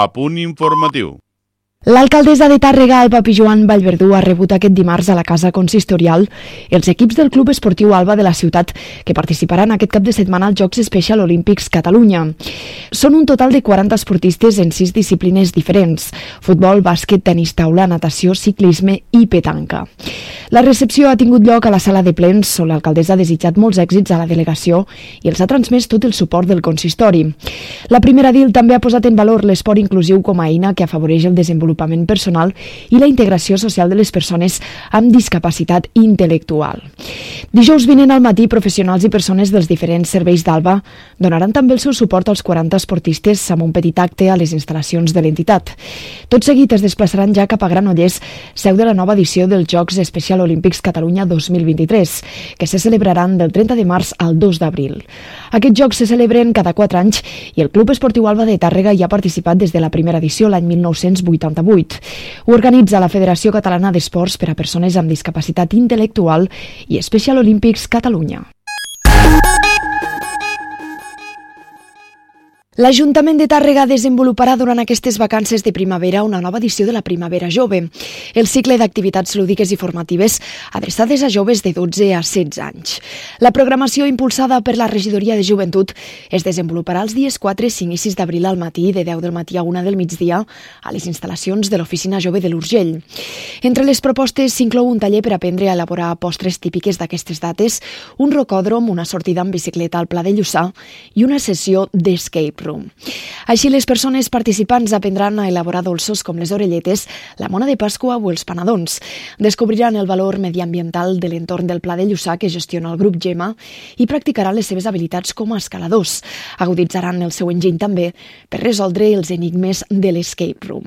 A punt informatiu. L'alcaldessa de Tàrrega, Alba Pijuan Vallverdú, ha rebut aquest dimarts a la Casa Consistorial els equips del Club Esportiu Alba de la ciutat que participaran aquest cap de setmana als Jocs Special Olímpics Catalunya. Són un total de 40 esportistes en sis disciplines diferents, futbol, bàsquet, tenis taula, natació, ciclisme i petanca. La recepció ha tingut lloc a la sala de plens on l'alcaldessa ha desitjat molts èxits a la delegació i els ha transmès tot el suport del consistori. La primera DIL també ha posat en valor l'esport inclusiu com a eina que afavoreix el desenvolupament desenvolupament personal i la integració social de les persones amb discapacitat intel·lectual. Dijous vinent al matí, professionals i persones dels diferents serveis d'Alba donaran també el seu suport als 40 esportistes amb un petit acte a les instal·lacions de l'entitat. Tot seguit es desplaçaran ja cap a Granollers, seu de la nova edició dels Jocs Especial Olímpics Catalunya 2023, que se celebraran del 30 de març al 2 d'abril. Aquests jocs se celebren cada 4 anys i el Club Esportiu Alba de Tàrrega hi ha participat des de la primera edició l'any 1988. Ho organitza la Federació Catalana d'Esports per a persones amb discapacitat intel·lectual i Special Olímpics Catalunya. L'Ajuntament de Tàrrega desenvoluparà durant aquestes vacances de primavera una nova edició de la Primavera Jove, el cicle d'activitats lúdiques i formatives adreçades a joves de 12 a 16 anys. La programació impulsada per la Regidoria de Joventut es desenvoluparà els dies 4 i 5 i 6 d'abril al matí, de 10 del matí a 1 del migdia, a les instal·lacions de l'Oficina Jove de l'Urgell. Entre les propostes s'inclou un taller per aprendre a elaborar postres típiques d'aquestes dates, un rocòdrom, una sortida amb bicicleta al Pla de Lluçà i una sessió d'escape. Room. Així, les persones participants aprendran a elaborar dolços com les orelletes, la mona de Pasqua o els panadons. Descobriran el valor mediambiental de l'entorn del Pla de Lluçà que gestiona el grup Gema i practicaran les seves habilitats com a escaladors. Aguditzaran el seu enginy també per resoldre els enigmes de l'Escape Room.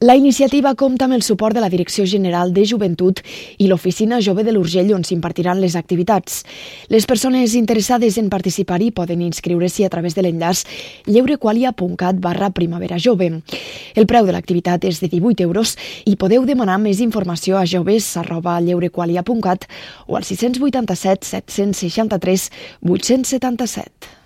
La iniciativa compta amb el suport de la Direcció General de Joventut i l'Oficina Jove de l'Urgell on s'impartiran les activitats. Les persones interessades en participar-hi poden inscriure-s'hi a través de l'enllaç lleurequalia.cat barra primavera jove. El preu de l'activitat és de 18 euros i podeu demanar més informació a joves arroba lleurequalia.cat o al 687 763 877.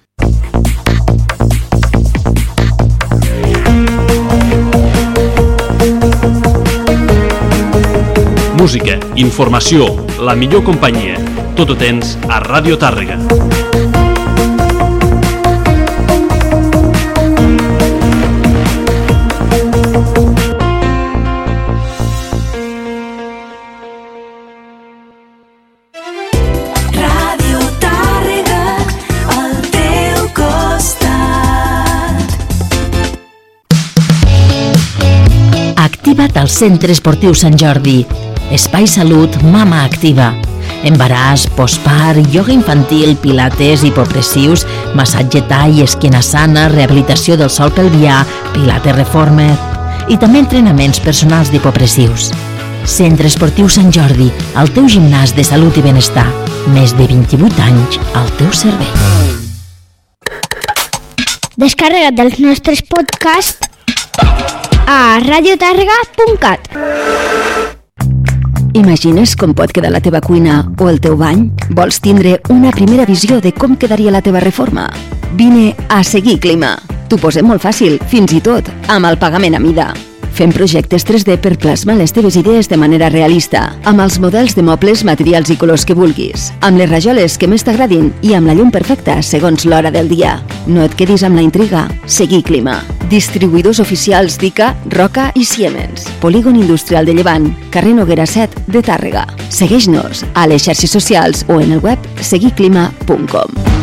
Música, informació, la millor companyia. Tot ho tens a Ràdio Tàrrega. Al Centre Esportiu Sant Jordi. Espai Salut Mama Activa. Embaràs, postpart, ioga infantil, pilates, hipopressius, massatge tall, esquena sana, rehabilitació del sol pelvià, pilates reformer i també entrenaments personals d'hipopressius. Centre Esportiu Sant Jordi, el teu gimnàs de salut i benestar. Més de 28 anys al teu servei. Descarrega't dels nostres podcasts a radiotàrrega.cat Imagines com pot quedar la teva cuina o el teu bany? Vols tindre una primera visió de com quedaria la teva reforma? Vine a Seguir Clima. T'ho posem molt fàcil, fins i tot amb el pagament a mida. Fem projectes 3D per plasmar les teves idees de manera realista, amb els models de mobles, materials i colors que vulguis, amb les rajoles que més t'agradin i amb la llum perfecta segons l'hora del dia. No et quedis amb la intriga. Seguir Clima. Distribuïdors oficials d'ICA, Roca i Siemens. Polígon Industrial de Llevant, carrer Noguera 7 de Tàrrega. Segueix-nos a les xarxes socials o en el web seguiclima.com.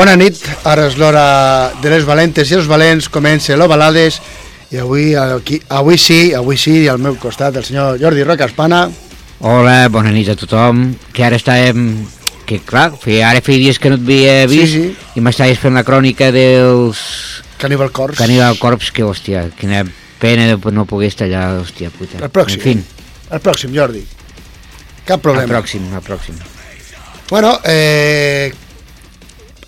Bona nit, ara és l'hora de les valentes i els valents, comença l'Ovalades I avui, aquí, avui sí, avui sí, al meu costat, el senyor Jordi Roca Espana. Hola, bona nit a tothom. Que ara estàvem... Que clar, feia, ara feia dies que no et havia Sí, vist sí. i m'estaves fent la crònica dels Caníbal Corps. Caníbal Corps, que hòstia, quina pena de no poder estar allà, hòstia puta. El pròxim. En fin, El pròxim, Jordi. Cap el problema. pròxim, el pròxim. Bueno, eh,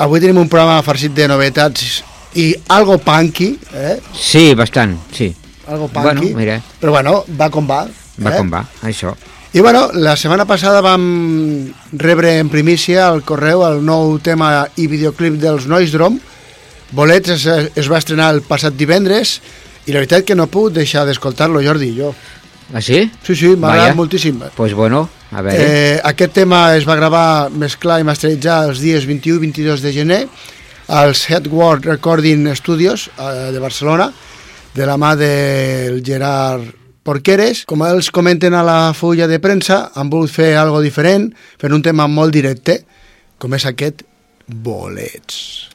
avui tenim un programa farcit de novetats i algo punky, eh? Sí, bastant, sí. Algo punky. Bueno, mira, Però bueno, va com va. va eh? com va, això. I bueno, la setmana passada vam rebre en primícia al correu el nou tema i videoclip dels Noise Drum. Bolets es, es va estrenar el passat divendres i la veritat que no puc deixar d'escoltar-lo, Jordi, jo. Ah, sí? Sí, sí, agradat moltíssim. Pues bueno, a veure. Eh, aquest tema es va gravar, mesclar i masteritzar els dies 21 i 22 de gener als Headward Recording Studios eh, de Barcelona de la mà del Gerard Porqueres. Com ells comenten a la fulla de premsa, han volgut fer algo diferent, fent un tema molt directe, com és aquest Bolets.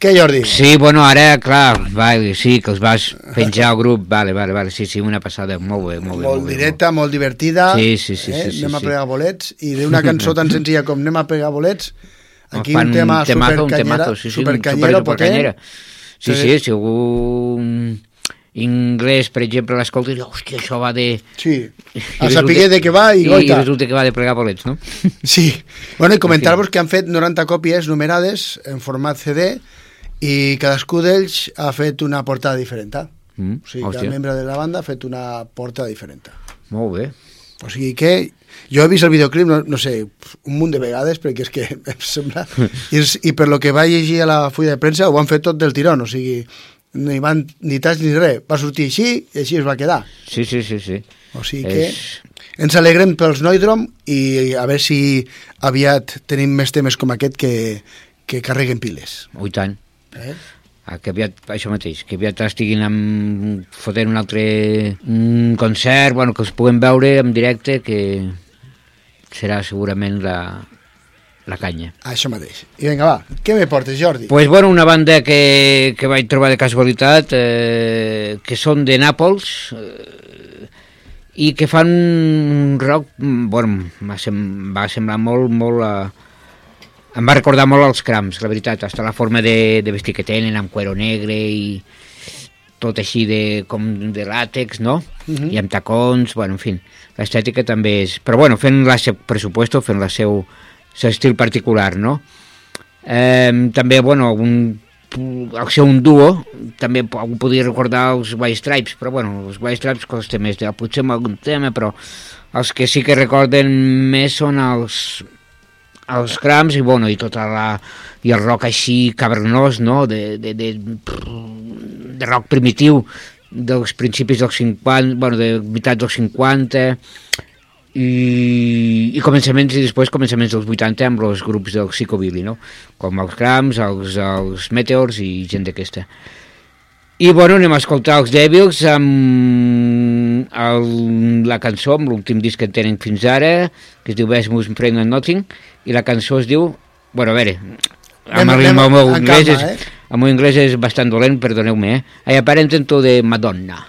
Què, Jordi? Sí, bueno, ara, clar, vale, sí, que els vas penjar al grup, vale, vale, vale, sí, sí, una passada, molt bé, molt bé. molt molt bé, directa, molt divertida. Sí, sí, sí, eh? sí, sí, Anem a sí. plegar bolets. I d'una cançó tan senzilla com Anem a plegar bolets, aquí un tema temazo, un supercanyera, temazo, sí, sí, un supercanyero, super- potent. supercanyera. Sí, Sí. sí, si algú inglès, per exemple, l'escolta i diu, hòstia, això va de... Sí, I a saber de què va i, I goita. resulta que va de plegar bolets, no? Sí, bueno, i comentar-vos que han fet 90 còpies numerades en format CD i cadascú d'ells ha fet una portada diferent. Mm, O sigui, cada hòstia, membre de la banda ha fet una portada diferent. molt bé. O sigui que jo he vist el videoclip, no, no sé, un munt de vegades, perquè és que em sembla... I, I per lo que va llegir a la fulla de premsa ho han fet tot del tirón, o sigui, no hi van ni tas ni res. Va sortir així i així es va quedar. Sí, sí, sí, sí. O sigui que És- ens alegrem pels Noidrom i a veure si aviat tenim més temes com aquest que, que carreguen piles. Oh, tant. Eh? Ah, que aviat, això mateix, que aviat estiguin amb, fotent un altre un concert, bueno, que els puguem veure en directe, que, serà segurament la, la canya. Això mateix. I vinga, va, què me portes, Jordi? Pues bueno, una banda que, que vaig trobar de casualitat, eh, que són de Nàpols, eh, i que fan un rock, mm, bueno, va semblar molt, molt... Eh, em va recordar molt els crams, la veritat, hasta la forma de, de vestir que tenen, amb cuero negre i tot així de, com de làtex, no? Mhm. I amb tacons, bueno, en fi, l'estètica també és... Però bueno, fent la seu pressupuesto, fent la seu, seu estil particular, no? Eh, també, bueno, un, al ser un duo, també algú podria recordar els White Stripes, però bueno, els White Stripes costa més de potser amb algun tema, però els que sí que recorden més són els, els crams i, bueno, i tota la, i el rock així cavernós, no?, de, de, de, de rock primitiu dels principis dels 50, bueno, de meitat dels 50 i, i començaments i després començaments dels 80 amb els grups del psicobilly, no? Com els Crams, els, els Meteors i gent d'aquesta. I bueno, anem a escoltar els Devils amb el, la cançó, amb l'últim disc que tenen fins ara, que es diu Best Moose Friend and Nothing, i la cançó es diu... Bueno, a veure, amb el, meu anglès, calma, és, el meu anglès és bastant dolent, perdoneu-me, eh? I aparenten de Madonna.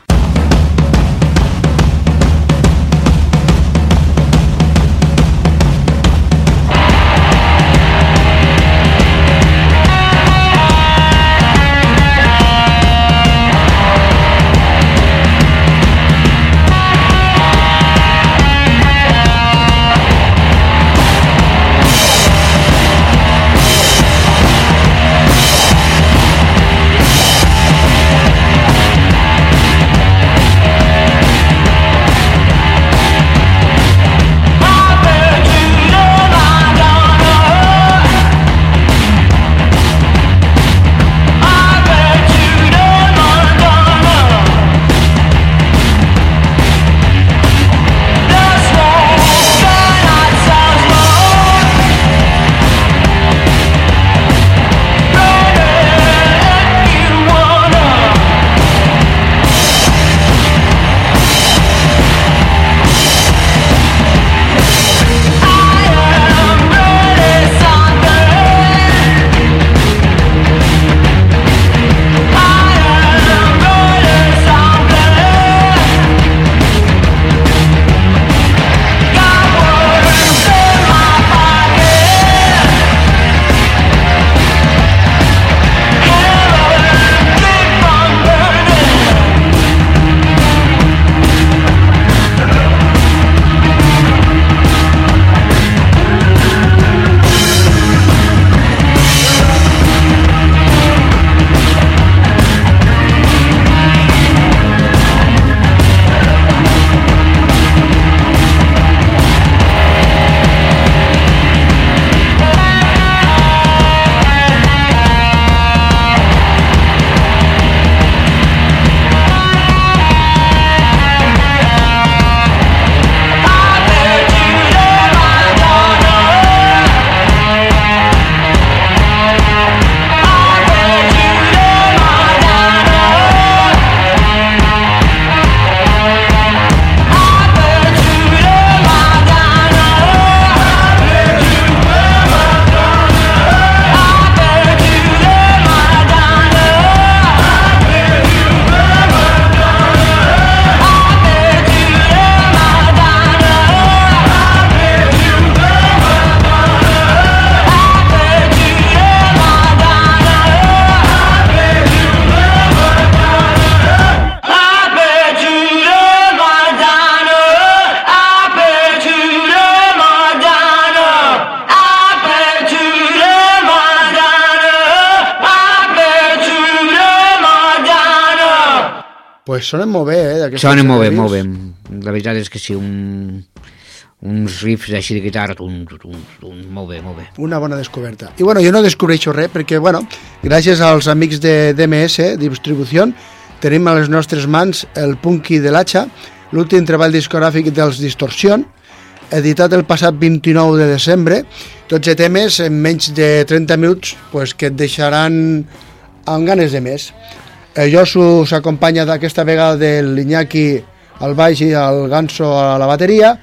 Pues sonen molt bé, eh? Sona molt bé, molt bé. La veritat és que sí, un, uns riffs així de guitarra, tum, tum, tum, molt bé, molt bé. Una bona descoberta. I bueno, jo no descobreixo res perquè, bueno, gràcies als amics de DMS, Distribució, tenim a les nostres mans el Punky de l'Hacha, l'últim treball discogràfic dels Distorsion, editat el passat 29 de desembre, tots de temes en menys de 30 minuts pues, que et deixaran amb ganes de més. El Josu s'acompanya d'aquesta vegada de l'Iñaki al baix i el Ganso a la bateria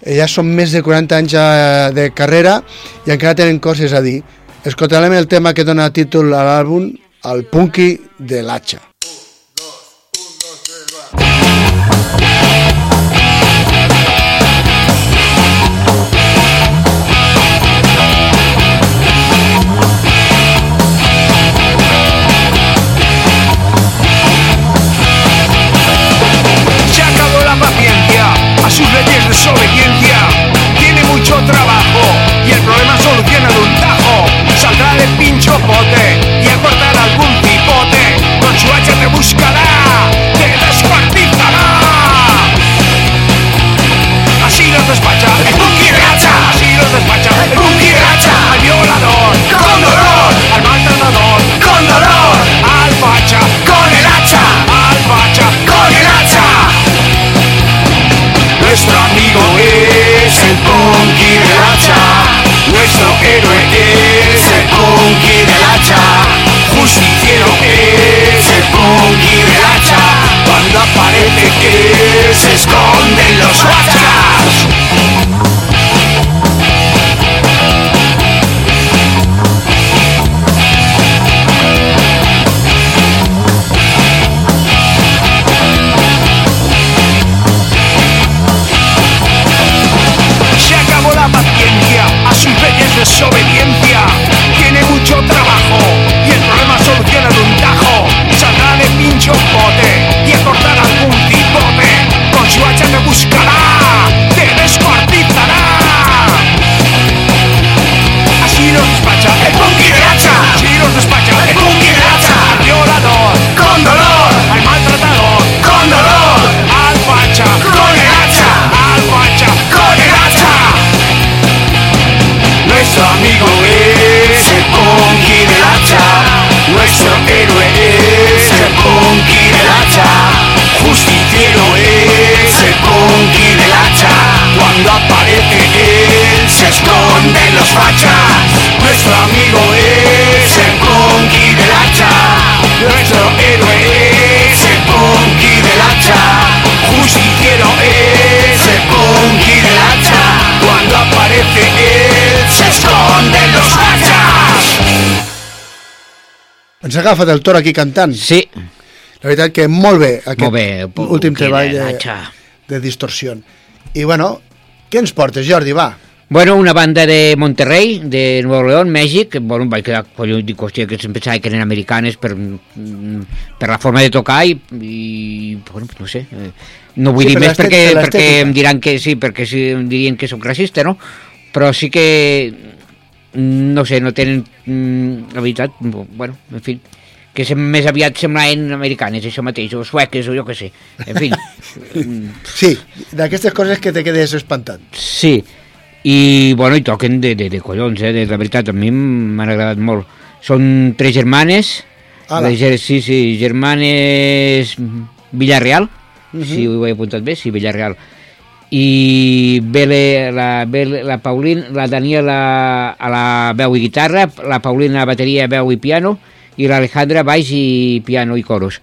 Eh, Ja són més de 40 anys eh, de carrera i encara tenen coses a dir. Escoltarem el tema que dona títol a l'àlbum, el Punky de l'Hacha. Y a cortar algún cipote. Con su hacha te buscará, te descuartizará. Así los despacha el punky de hacha. Así los despacha el punky de hacha. Al violador con dolor, al maltratador con dolor, al facha con el hacha, al facha con el hacha. Nuestro amigo es el punky del hacha. Nuestro héroe es el punky él se Ens ha agafat el toro aquí cantant. Sí, La veritat que molt bé aquest Molt bé, últim treball de de, distorsió. I bueno, què ens portes, Jordi, va? Bueno, una banda de Monterrey, de Nuevo León, Mèxic, que, bueno, vaig quedar collons, dic, hòstia, que em pensava que eren americanes per, per la forma de tocar i, i bueno, no sé, eh, no vull Sí, dir més perquè, per perquè em diran que sí, perquè sí, em dirien que sóc racista, no? Però sí que, no sé, no tenen, mm, la veritat, bueno, en fi, que sem més aviat semblaven americanes, això mateix, o sueques, o jo què sé, en fi. mm, Sí, d'aquestes coses que te quedes espantat. Sí, i, bueno, i toquen de, de, de collons, eh? de, la veritat, a mi m'han agradat molt. Són tres germanes, Ala. ger- sí, sí, germanes Villarreal, si ho he apuntat bé, sí, Villarreal, i ve la, ve la Paulina, la Daniela a la veu i guitarra, la Paulina a bateria, veu i piano, i l'Alejandra baix i piano i coros.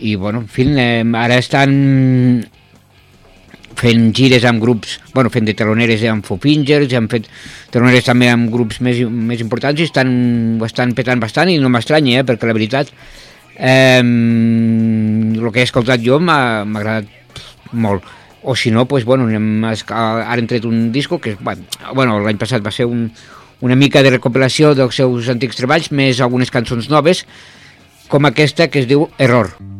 I, bueno, en fi, eh, ara estan fent gires amb grups, bueno, fent de teloneres amb Fopingers, han fet teloneres també amb grups més, més importants i estan, estan petant bastant i no m'estranya, eh, perquè la veritat el que he escoltat jo m'ha agradat molt o si no, pues, bueno, esca- ara hem tret un disco que, bueno, l'any passat va ser un, una mica de recopilació dels seus antics treballs, més algunes cançons noves, com aquesta que es diu Error. You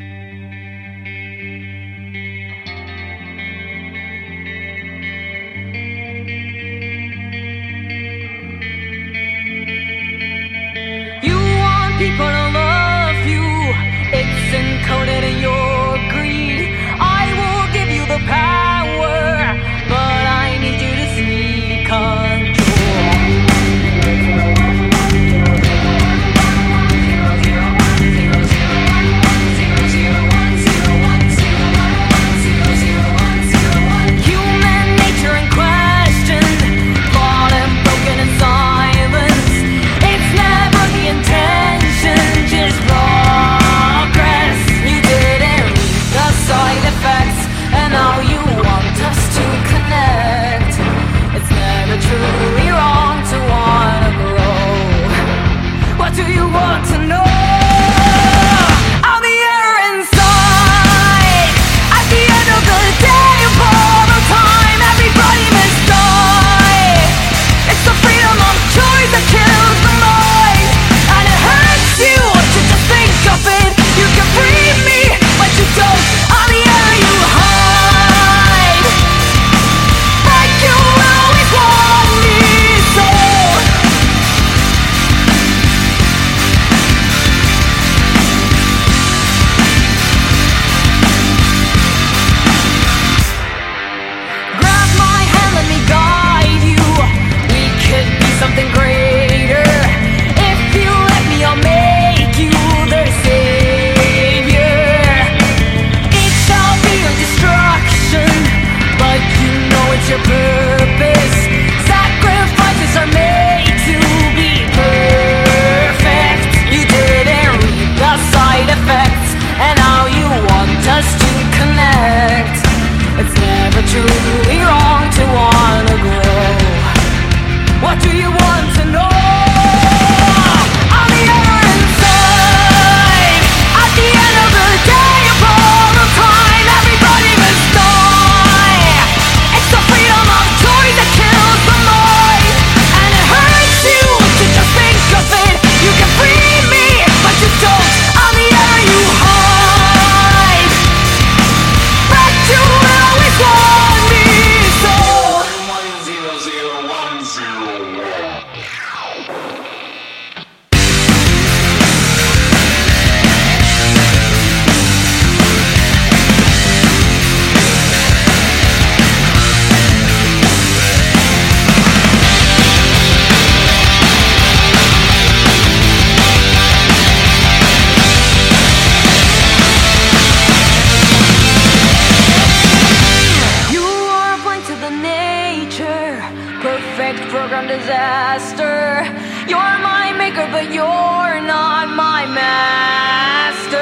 perfect program disaster. You're my maker, but you're not my master.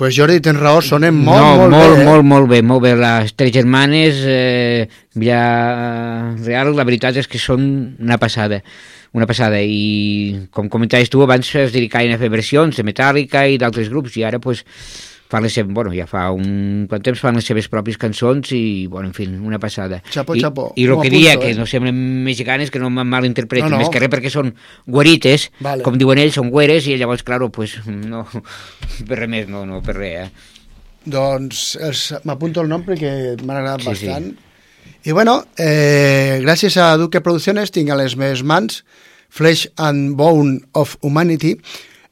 Pues Jordi, tens raó, sonen molt, no, molt, molt, bé. eh? molt, molt bé, molt bé. Les tres germanes, eh, ja real, la veritat és que són una passada, una passada. I com comentaves tu, abans es dedicaven a fer versions de Metallica i d'altres grups, i ara pues, fan les seves, bueno, ja fa un quant temps fan les seves pròpies cançons i, bueno, en fi, una passada. Chapo, I, chapo. I el que dia, apunto, que eh? no semblen mexicanes, que no em malinterpreten, No, no. més que res perquè són guarites, Vale. com diuen ells, són güeres, i llavors, claro, pues, no, per res més, no, no, per res, eh? Doncs m'apunto el nom perquè m'ha agradat Sí, sí. bastant. I bueno, eh, gràcies a Duque Producciones tinc a les meves mans Flesh and Bone of Humanity,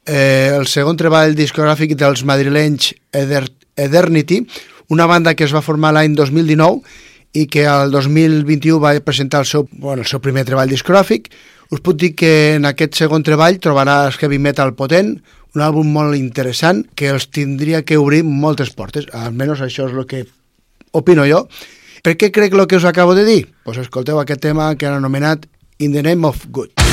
eh, el segon treball discogràfic dels madrilenys Eder Eternity, una banda que es va formar l'any 2019 i que al 2021 va presentar el seu, bueno, el seu primer treball discogràfic. Us puc dir que en aquest segon treball trobaràs heavy metal potent, un àlbum molt interessant que els tindria que obrir moltes portes, almenys això és el que opino jo. Per què crec el que us acabo de dir? Pues escolteu aquest tema que han anomenat In the Name of Good.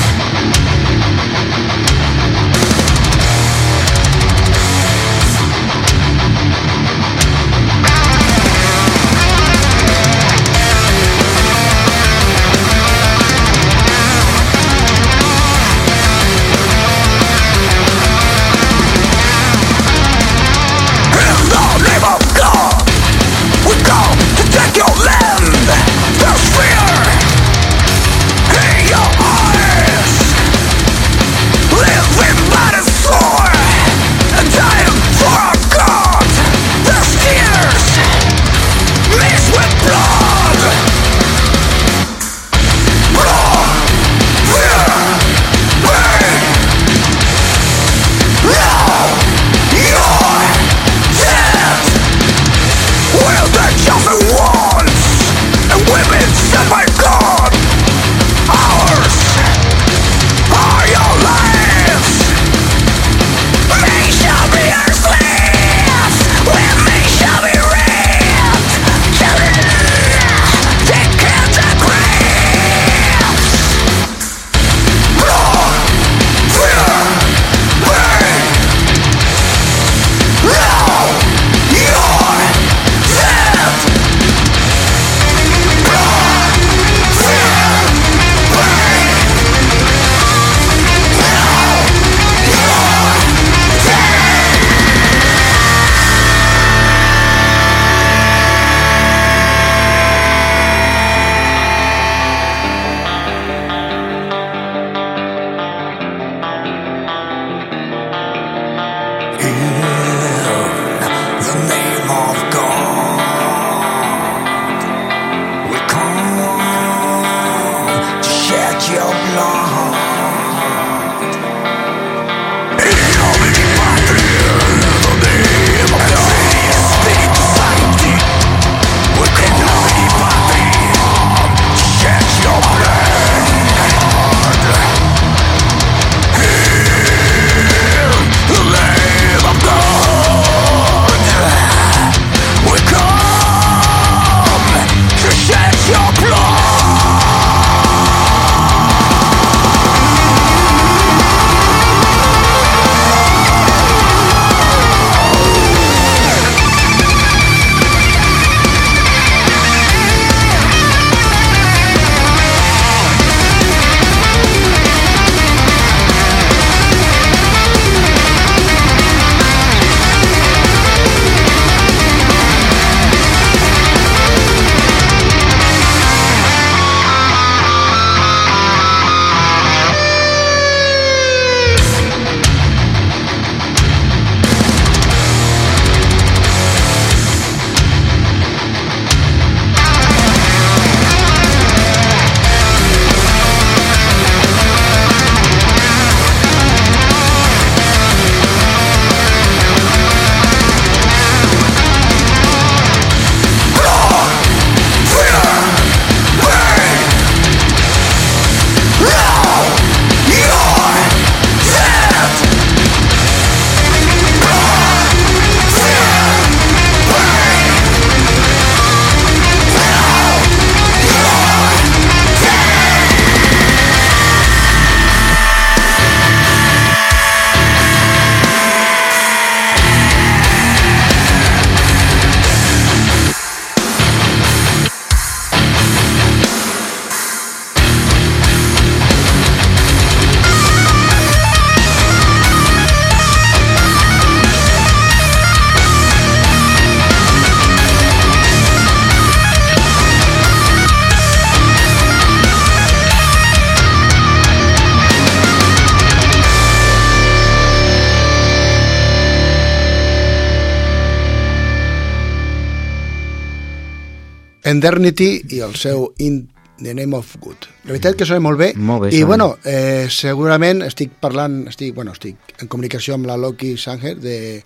Endernity i el seu In the Name of Good. La veritat que sona molt bé. Molt bé, I sona. bueno, eh, segurament estic parlant, estic, bueno, estic en comunicació amb la Loki Sanger de,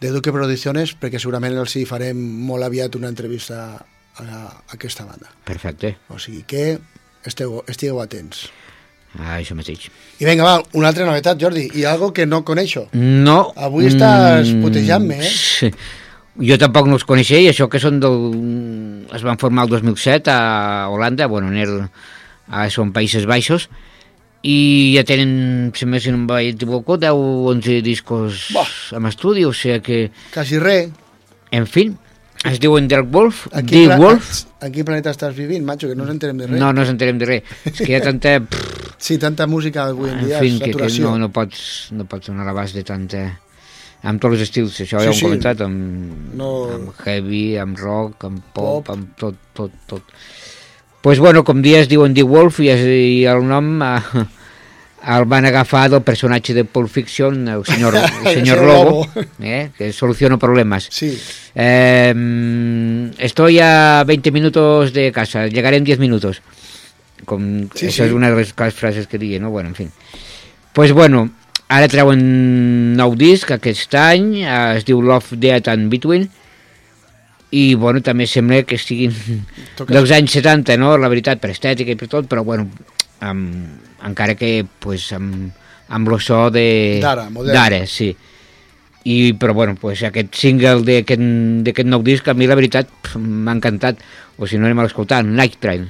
de Duque Producciones perquè segurament els hi farem molt aviat una entrevista a, a aquesta banda. Perfecte. O sigui que esteu, estigueu atents. Ah, això mateix. I vinga, va, una altra novetat, Jordi, i algo que no coneixo. No. Avui estàs Mm, putejant-me, eh? sí. Jo tampoc no els coneixia i això que són del... es van formar el 2007 a Holanda, bueno, en el, a, són Països Baixos, i ja tenen, si més si no em vaig equivocar, 10 o 11 discos Bah. amb estudi, o sigui que, Quasi res. en fi, es diuen Dirk Wolf, En quin, pla- Wolf, en quin planeta estàs vivint, macho, que no ens enterem de res? no, no ens enterem de res, és que hi ha tanta... Sí, tanta música avui en en dia, fi, que, que saturació. no, no pots, no pots donar l'abast de tanta... amb tots els estils, això Sí, ja ho hem sí. comentat, amb, No. amb heavy, amb rock, amb pop, Pop. amb tot, tot, tot. pues bueno, com dia es diuen The Wolf i, es, i el nom eh, el van agafar del personatge de Pulp Fiction, el senyor, el senyor Lobo, eh, que soluciona problemas. Sí, Eh, mm, estoy a 20 minutos de casa, llegaré en 10 minutos. Com, Sí, sí. és una de clas- frases que digui, no? Bueno, en fi. Pues bueno, ara treuen nou disc aquest any, es diu Love, Death and Between, i bueno, també sembla que estiguin Toca- dels anys 70, no? La veritat, per estètica i per tot, però bueno, amb, encara que pues, amb, amb lo so de... D'ara, sí. I, però bueno, pues, aquest single d'aquest nou disc a mi la veritat m'ha encantat. O si no anem a l'escoltar, Night Train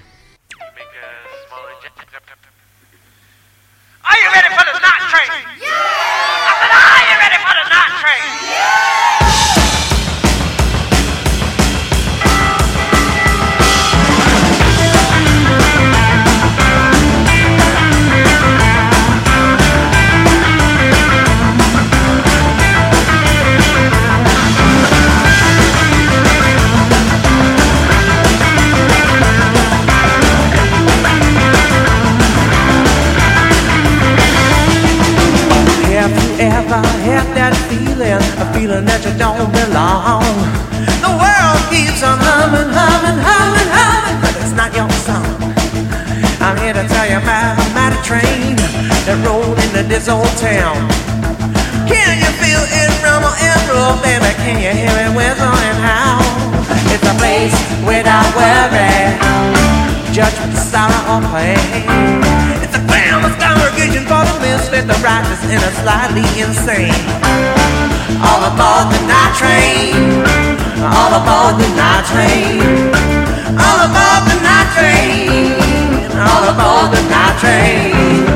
this old town. Can you feel it rumble and roll, baby? Can you hear it whistle and howl? It's a place without worry, judgment, sorrow, or pain. It's a famous congregation for the misfit, the righteous, and the slightly insane. All aboard the night train. All aboard the night train. All aboard the night train. All aboard the night train.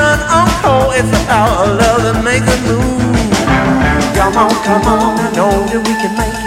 on cold. It's the power of love that makes it move. Come on, come on, I know that we can make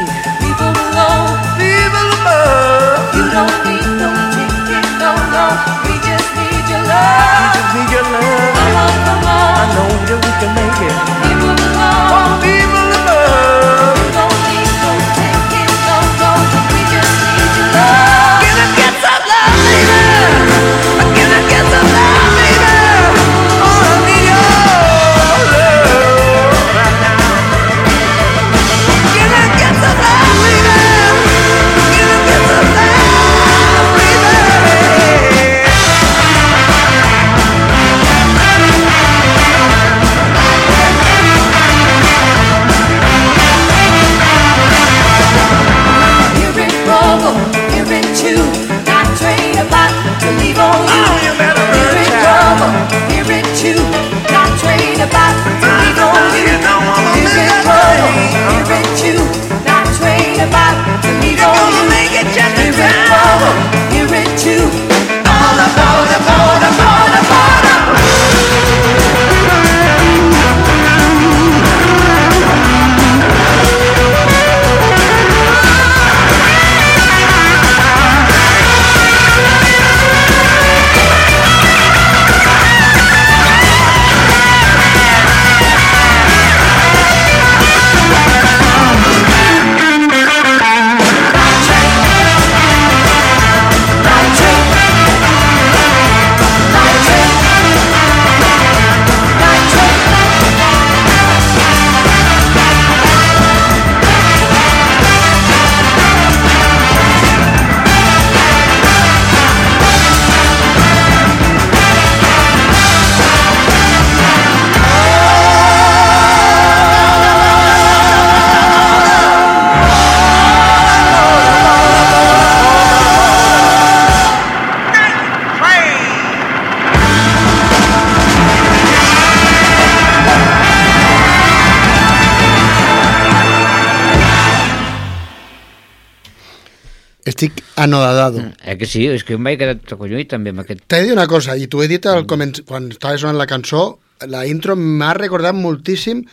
estic anodadado. Eh que sí? És que em vaig quedar tot collonit també amb aquest... T'he de dir una cosa, i t'ho he dit al comen... quan estava sonant la cançó, la intro m'ha recordat moltíssim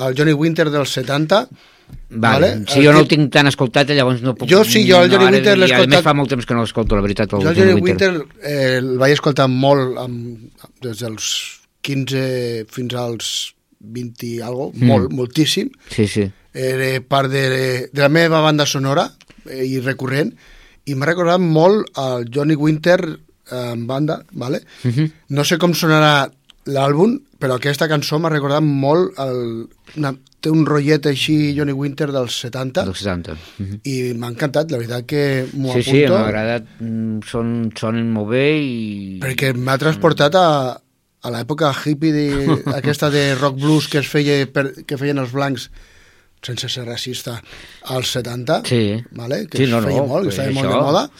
al Johnny Winter dels 70. Vale. Si jo no el tinc tan escoltat, llavors no puc... Jo sí, jo el no, Johnny ara- Winter l'he i A escoltat- més fa molt temps que no l'escolto, la veritat, el Jo el Johnny Winter eh, el vaig escoltar molt amb, des dels 15 fins als 20 i algo, Mm. molt, moltíssim. Sí, sí. Era part de, de la meva banda sonora eh, i recurrent i m'ha recordat molt el Johnny Winter eh, en banda, ¿vale? Mhm. No sé com sonarà l'àlbum, però aquesta cançó m'ha recordat molt el, una, té un rotllet així Johnny Winter dels 70 Dels 70. Mhm. i m'ha encantat, la veritat que m'ho Sí, sí, apunto m'ha agradat, mm, són, sonen molt bé i... perquè m'ha transportat a, a l'època hippie de, aquesta de rock blues que es feia per, que feien els blancs sense ser racista als 70 Sí. vale? que Sí, es no, feia no, molt, que estava molt això. de moda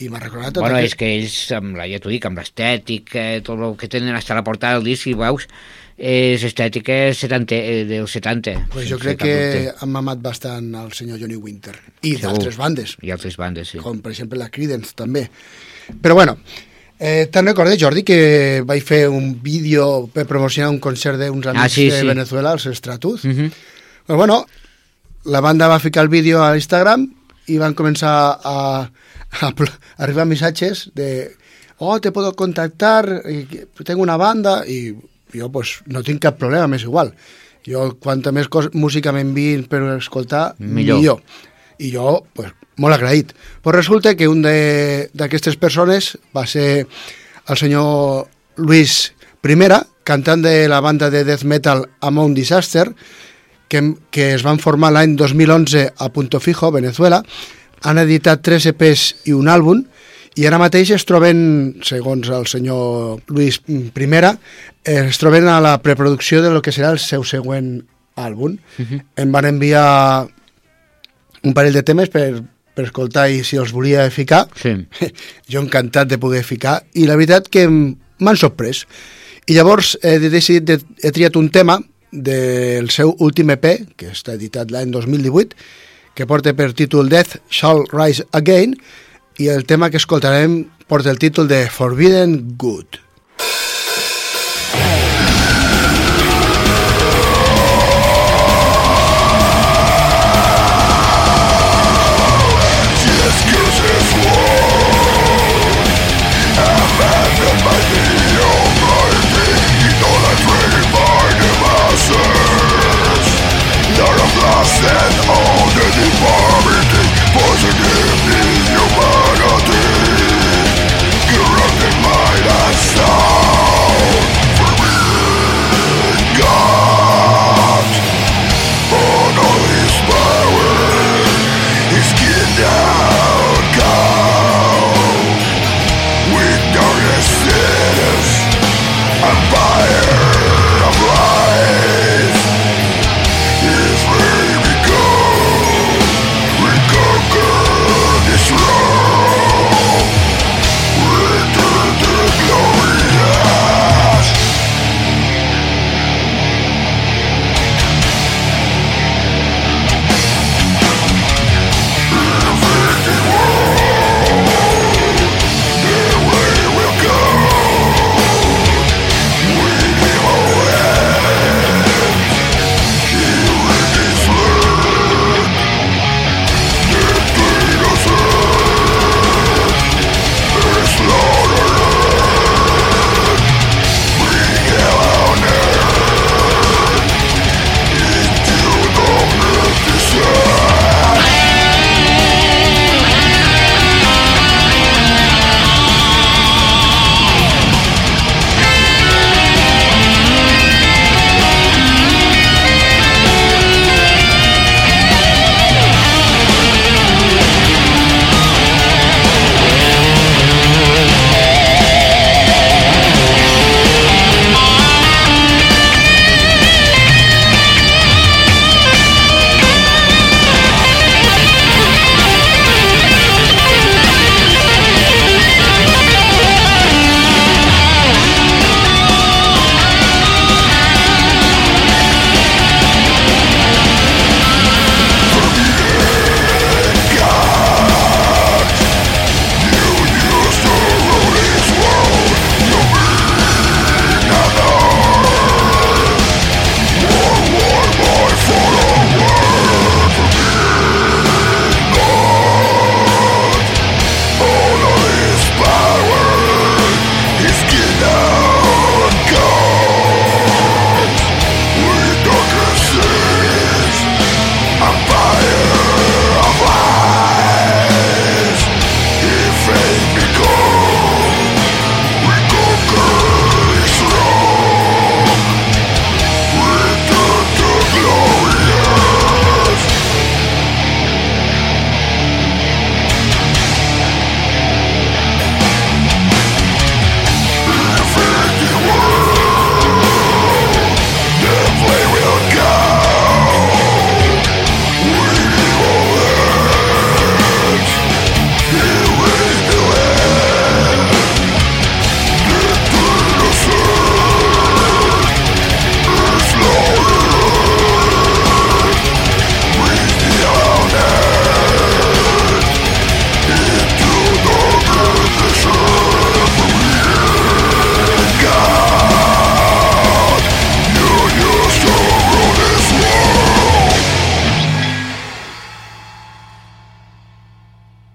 i m'ha recordat tot Bueno, aquest... és que ells, amb la, ja t'ho dic, amb l'estètica, tot el que tenen hasta la portada del disc, si veus, és estètica 70, eh, dels 70. pues jo crec cap que dubte. ha mamat bastant el senyor Johnny Winter i d'altres bandes I altres bandes, sí. com per exemple la Creedence també però bueno Eh, te'n recordes, Jordi, que vaig fer un vídeo per promocionar un concert d'uns amics Ah, sí, de sí. Venezuela, els Stratus? Mhm. Pues bueno, la banda va ficar el vídeo a Instagram i van començar a, a, a arribar missatges de oh, te puedo contactar, tengo una banda, i jo pues, no tinc cap problema, m'és igual. Jo, quanta més música m'enviïn per escoltar, Millor. millor. I jo, pues, molt agraït. Pues resulta que un de- d'aquestes persones va ser el senyor Luis Primera, cantant de la banda de death metal Amount Disaster, que, que es van formar l'any 2011 a Punto Fijo, Venezuela. Han editat tres EPs i un àlbum i ara mateix es troben, segons el senyor Luis Primera, eh, es troben a la preproducció de lo que serà el seu següent àlbum. Em van enviar un parell de temes per, per escoltar i si els volia ficar. Sí. Jo encantat de poder ficar i la veritat que m'han sorprès. I llavors he decidit, de, he triat un tema del seu últim EP, que està editat l'any 2018, que porta per títol Death Shall Rise Again, i el tema que escoltarem porta el títol de Forbidden Good. Anybody?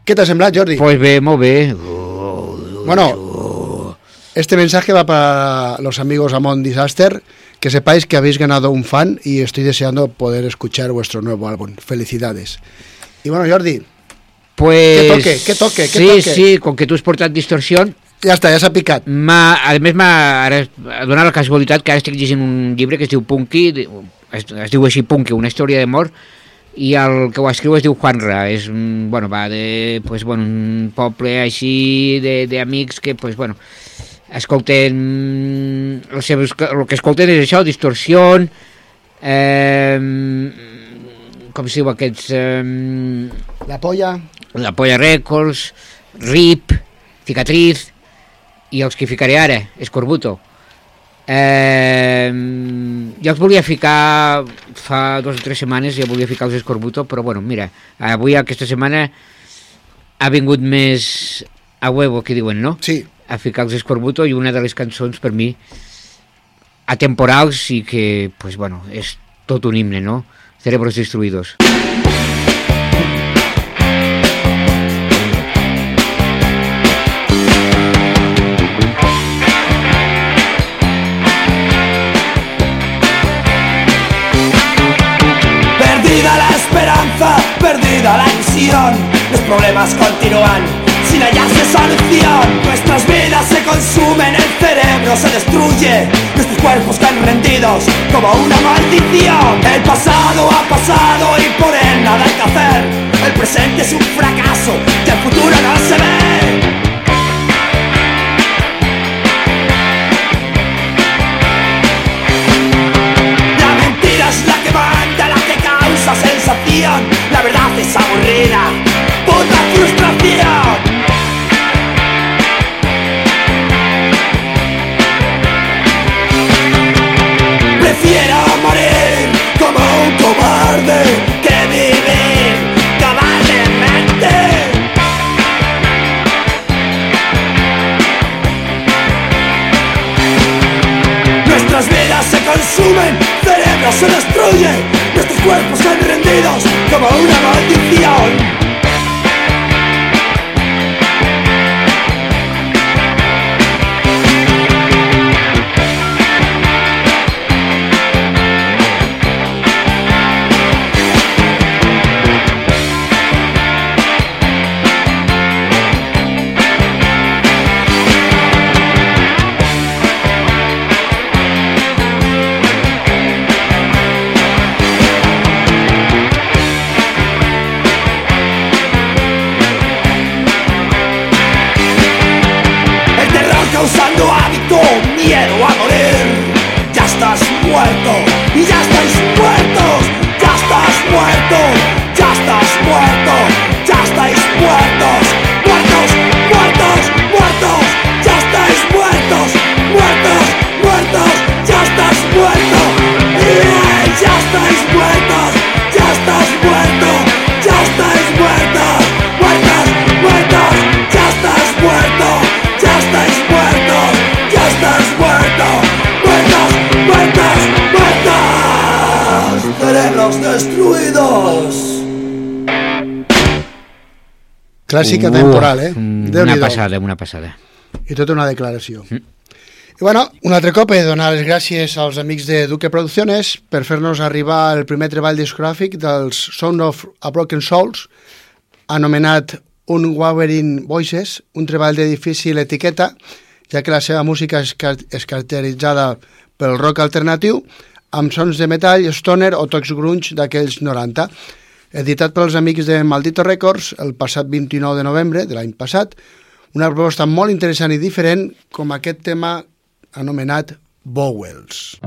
¿Qué te ha sembrado, Jordi? Pues bé, molt bé. Bueno, este mensaje va para los amigos Amon Disaster. Que sepáis que habéis ganado un fan y estoy deseando poder escuchar vuestro nuevo álbum. Felicidades. Y bueno, Jordi, Pues... Que toque, que toque, que sí, toque. Sí, com que tu has portat distorsió, ja està, ja s'ha picat. a més m'ha donat la casualitat que ara estic llegint un llibre que es diu Punky, es, es diu així Punky, una història d'amor, i el que ho escriu es diu Juanra, és bueno, va de, pues, bueno, un poble així de- d'amics que, pues, bueno, escolten els seus, el que escolten és això, distorsió eh, com es diu aquests eh, La polla. La Polla Records RIP, Cicatriz i els que ficaré ara, Escorbuto eh, jo els volia ficar fa dues o tres setmanes ja volia ficar els Escorbuto però bueno, mira, avui aquesta setmana ha vingut més a huevo, que diuen, no? Sí. A ficar els Escorbuto i una de les cançons per mi atemporals i que, pues bueno, és tot un himne, no? Cerebros destruidos. Perdida perdida la ilusión. Los problemas continúan sin hallarse solución. Nuestras vidas se consumen, el cerebro se destruye. Nuestros cuerpos caen rendidos como una maldición. El pasado ha pasado y por él nada hay que hacer. El presente es un fracaso y el futuro no se ve. La mentira es la que manda, la que causa La verdad es aburrida, puta frustración. Prefiero morir como un cobarde que vivir cabalmente. Nuestras vidas se consumen, cerebros se destruyen, cuerpos caen rendidos como una maldición. Cerebros destruidos. Clàssica Uh, temporal, eh? mm, Déu-n'hi-do. Una passada, una passada. I tota una declaració. I bueno, un altre cop he de donar les gràcies als amics de Duque Producciones per fer-nos arribar el primer treball discogràfic dels Sound of a Broken Souls, anomenat Unwavering Voices, un treball de difícil etiqueta, ja que la seva música és, car és caracteritzada pel rock alternatiu, amb sons de metall, stoner o tocs grunge d'aquells 90. Editat pels amics de Maldito Records el passat 29 de novembre de l'any passat, una proposta molt interessant i diferent com aquest tema anomenat Bowels.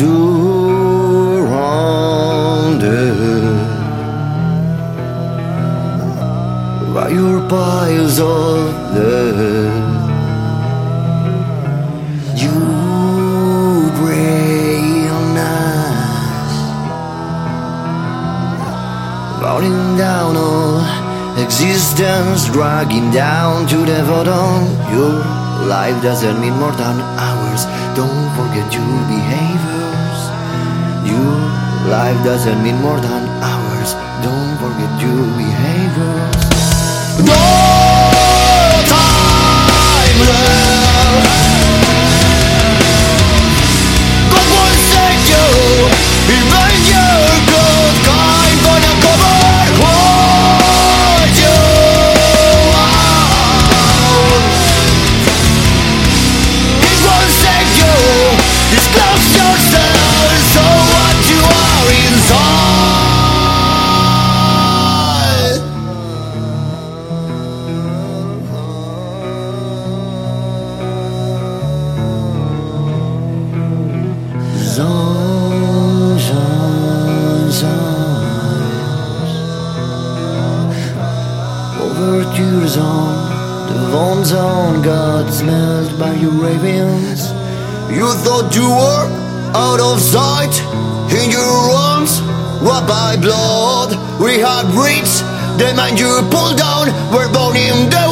surrounded piles of lead. You real nice, rolling down all existence, dragging down to the bottom. Your life doesn't mean more than hours. Don't forget your behaviors. Your life doesn't mean more than hours. Don't forget your behaviors. love You thought you were out of sight. In your arms, what by blood. We had reached. The man you pulled down. Were burning the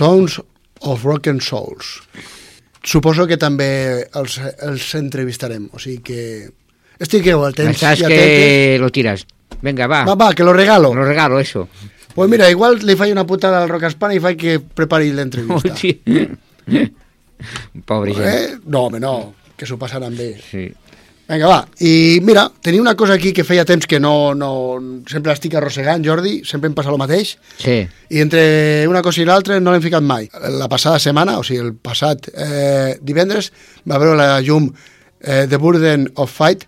Sounds of Broken Souls. Suposo que també els, els entrevistarem, o sigui que... Estigueu atents Estás i que atentes. lo tiras. Venga, va. Va, va, que lo regalo. Lo regalo, eso. Pues mira, igual li faig una putada al Rock Espana i faig que prepari l'entrevista. Pobre gent. Eh? No, home, no, que s'ho passaran bé. Sí. Vinga, va. I mira, tenia una cosa aquí que feia temps que no... no sempre l'estic arrossegant, Jordi, sempre em passa el mateix. Sí. I entre una cosa i l'altra no l'hem ficat mai. La passada setmana, o sigui, el passat eh, divendres, va veure la llum eh, The Burden of Fight,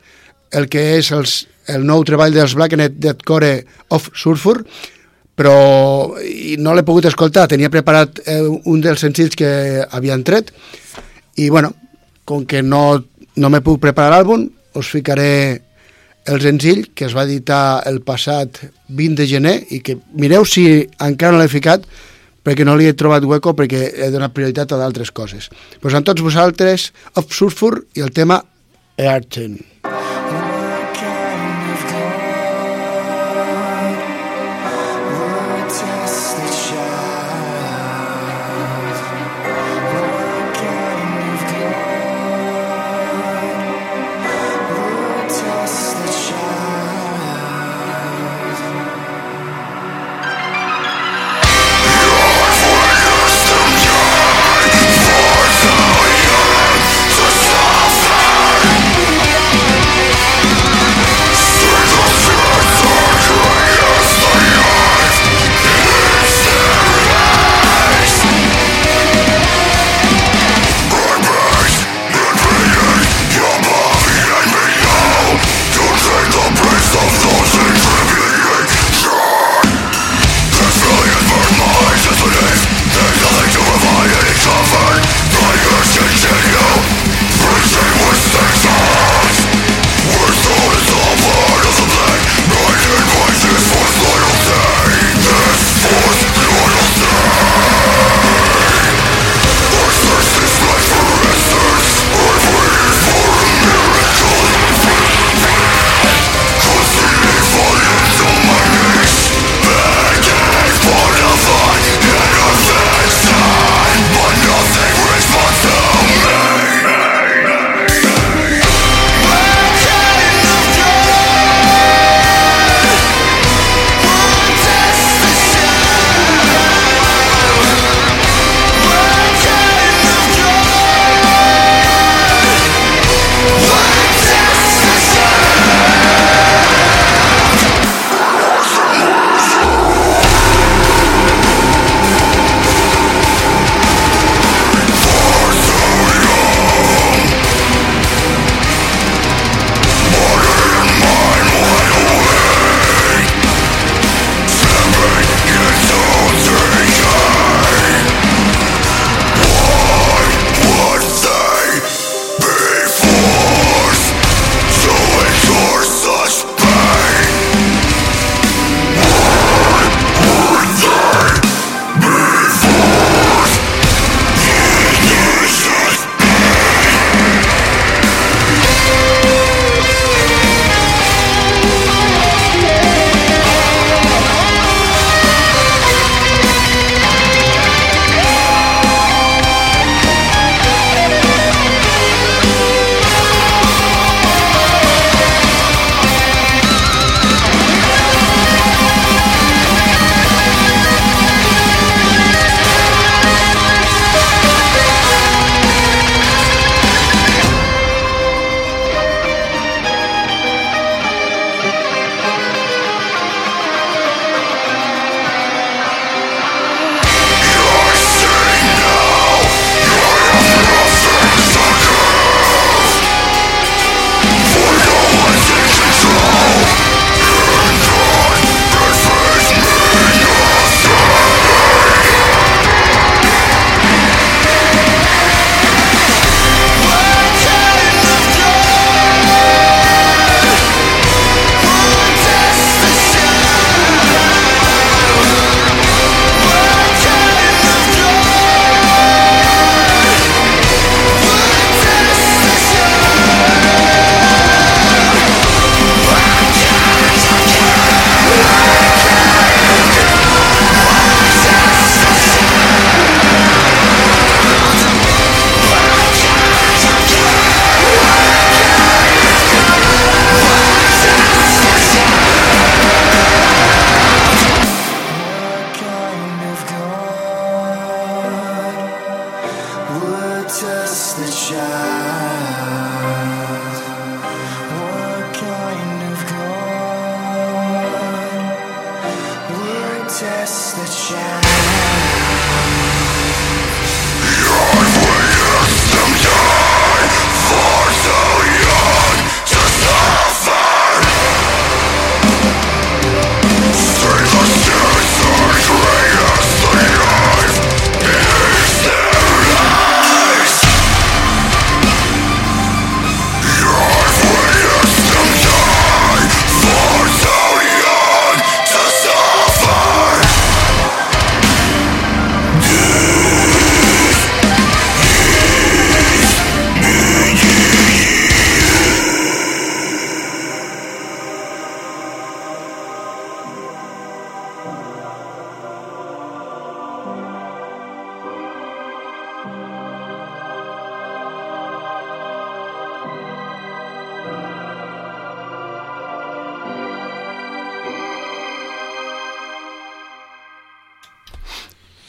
el que és els, el nou treball dels Blackened Deadcore of Sulfur, però i no l'he pogut escoltar, tenia preparat eh, un dels senzills que havien tret, i bueno, com que no, no me puc preparar l'àlbum, us ficaré el senzill que es va editar el passat 20 de gener i que mireu si encara no l'he ficat perquè no li he trobat hueco perquè he donat prioritat a d'altres coses. Pues amb tots vosaltres, Of Sulfur i el tema Earchen.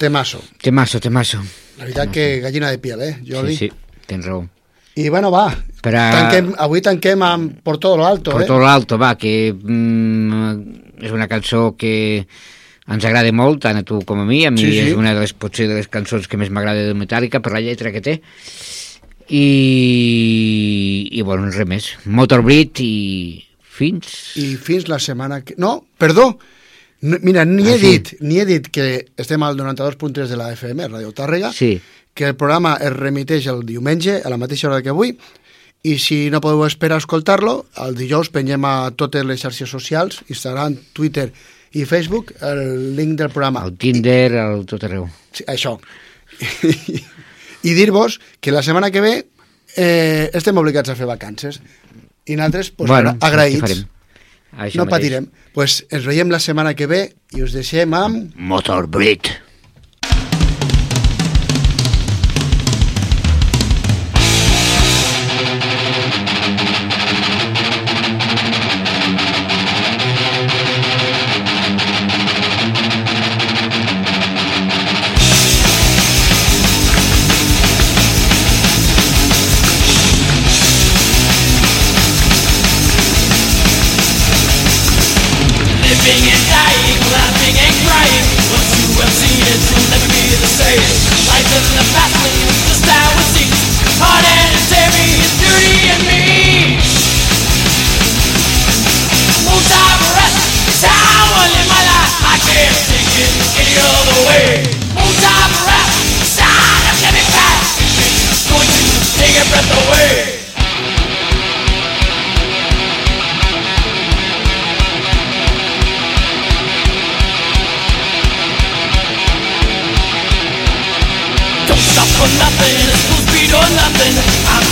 Temasso. Temasso, temasso. La veritat que gallina de piel, eh, Jordi? Sí, sí, tens raó. I bueno, va, Per a... tanquem, avui tanquem amb Por todo lo alto, Per eh? tot l'alto, va, que mm, és una cançó que ens agrada molt, tant a tu com a mi. A mi Sí, sí. és una de les, potser de les cançons que més m'agrada de Metallica per la lletra que té. I, i bueno, res més. Motorbreed i fins... I fins la setmana que... No, perdó, no, mira, ni he Ah, sí? dit, ni he dit que estem al 92.3 de la FM, Radio Tàrrega, Sí, que el programa es remiteix el diumenge a la mateixa hora que avui i si no podeu esperar a escoltar-lo, el dijous pengem a totes les xarxes socials, Instagram, Twitter i Facebook, el link del programa. el Tinder, el tot arreu. Sí, això. I dir-vos que la setmana que ve eh, estem obligats a fer vacances i nosaltres pues, Bueno, agra- agraïts. Això no mateix. patirem. Pues ens veiem la setmana que ve i us deixem amb... Motorbreed.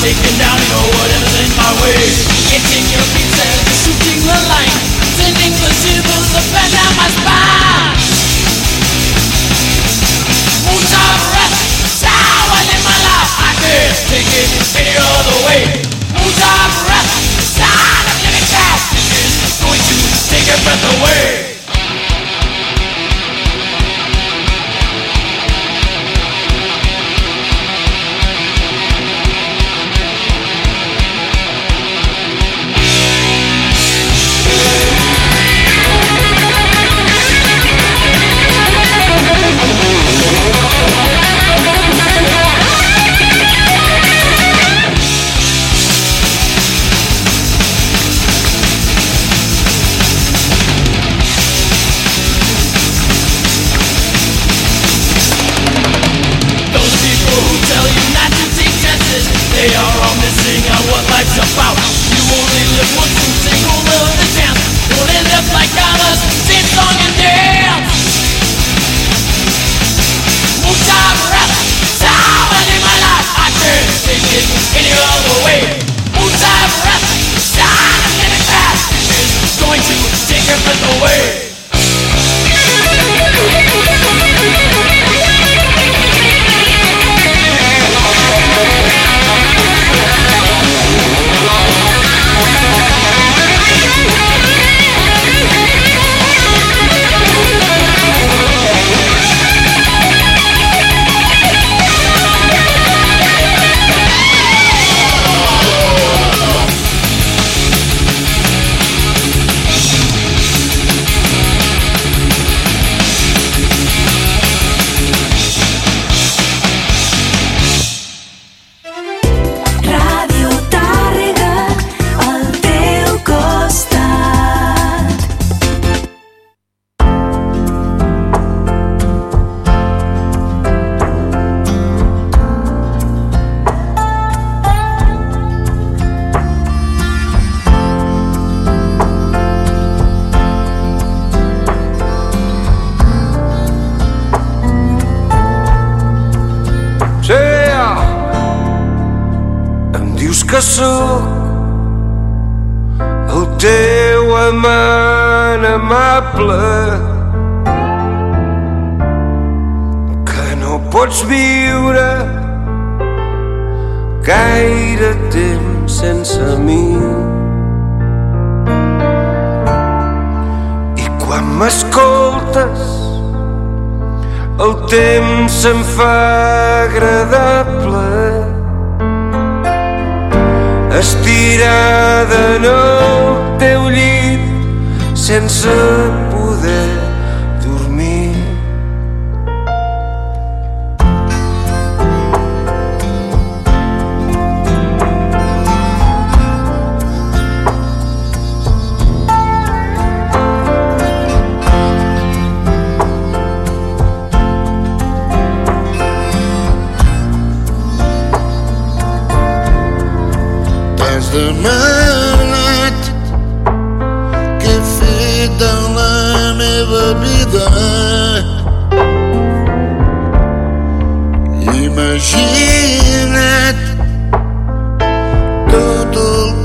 I'm taking down, you know, whatever's in my way. Getting your and shooting the line. Sending the shivers up and down my spine. Moonshine rest, it's how I live my life. I can't take it any other way. Moonshine it's how I'm living fast. It's going to take a breath away.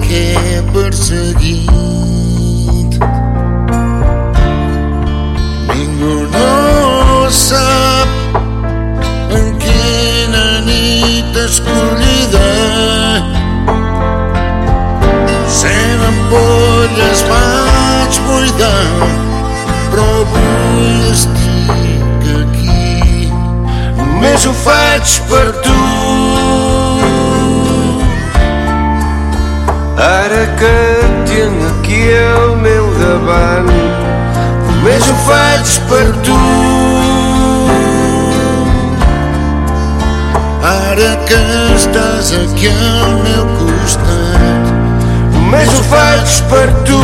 Que he perseguit. Ningú no sap en quina nit escollida Cent ampolles vaig buidar, però avui estic aquí. només ho faig per ara que et tinc aquí al meu davant només ho faig per tu. Ara que estàs aquí al meu costat, només ho faig per tu.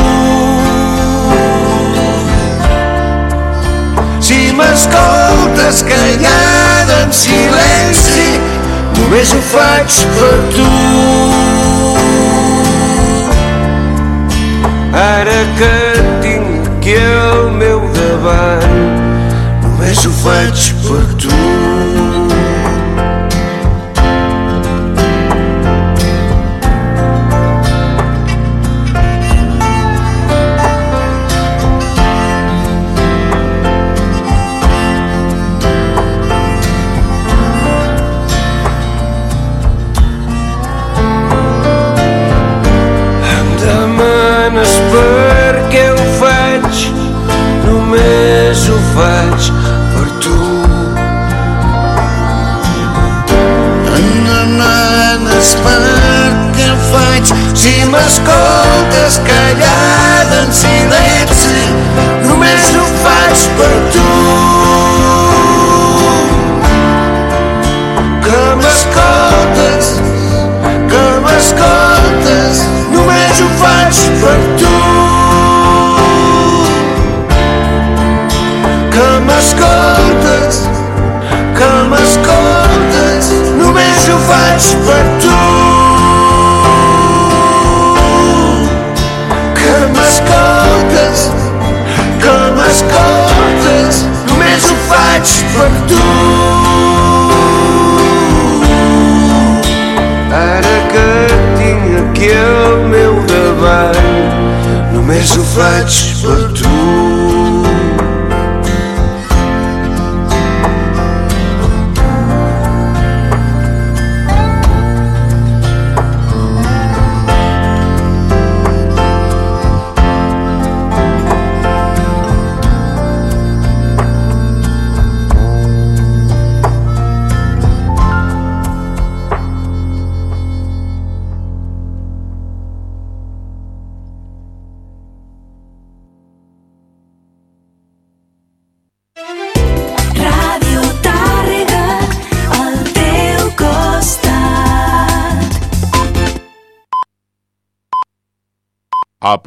Si m'escoltes callada en silenci només ho faig per tu ara que aquí al meu davant. Només ho faig per tu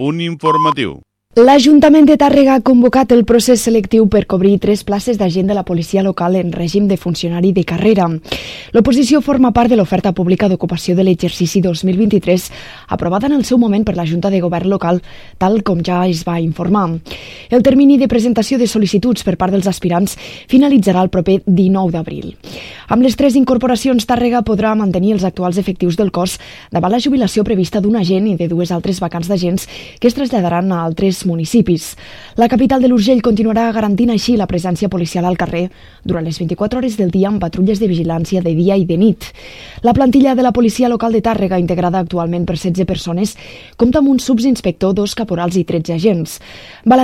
um informatiu. L'Ajuntament de Tàrrega ha convocat el procés selectiu per cobrir tres places d'agent de la policia local en règim de funcionari de carrera. L'oposició forma part de l'oferta pública d'ocupació de l'exercici 2023 aprovada en el seu moment per la Junta de Govern local, tal com ja es va informar. El termini de presentació de sol·licituds per part dels aspirants finalitzarà el proper 19 d'abril. Amb les tres incorporacions, Tàrrega podrà mantenir els actuals efectius del cos davant la jubilació prevista d'un agent i de dues altres vacants d'agents que es traslladaran a altres municipis. La capital de l'Urgell continuarà garantint així la presència policial al carrer durant les 24 hores del dia amb patrulles de vigilància de dia i de nit. La plantilla de la policia local de Tàrrega, integrada actualment per 16 persones, compta amb un subinspector, dos caporals i 13 agents. Val a dir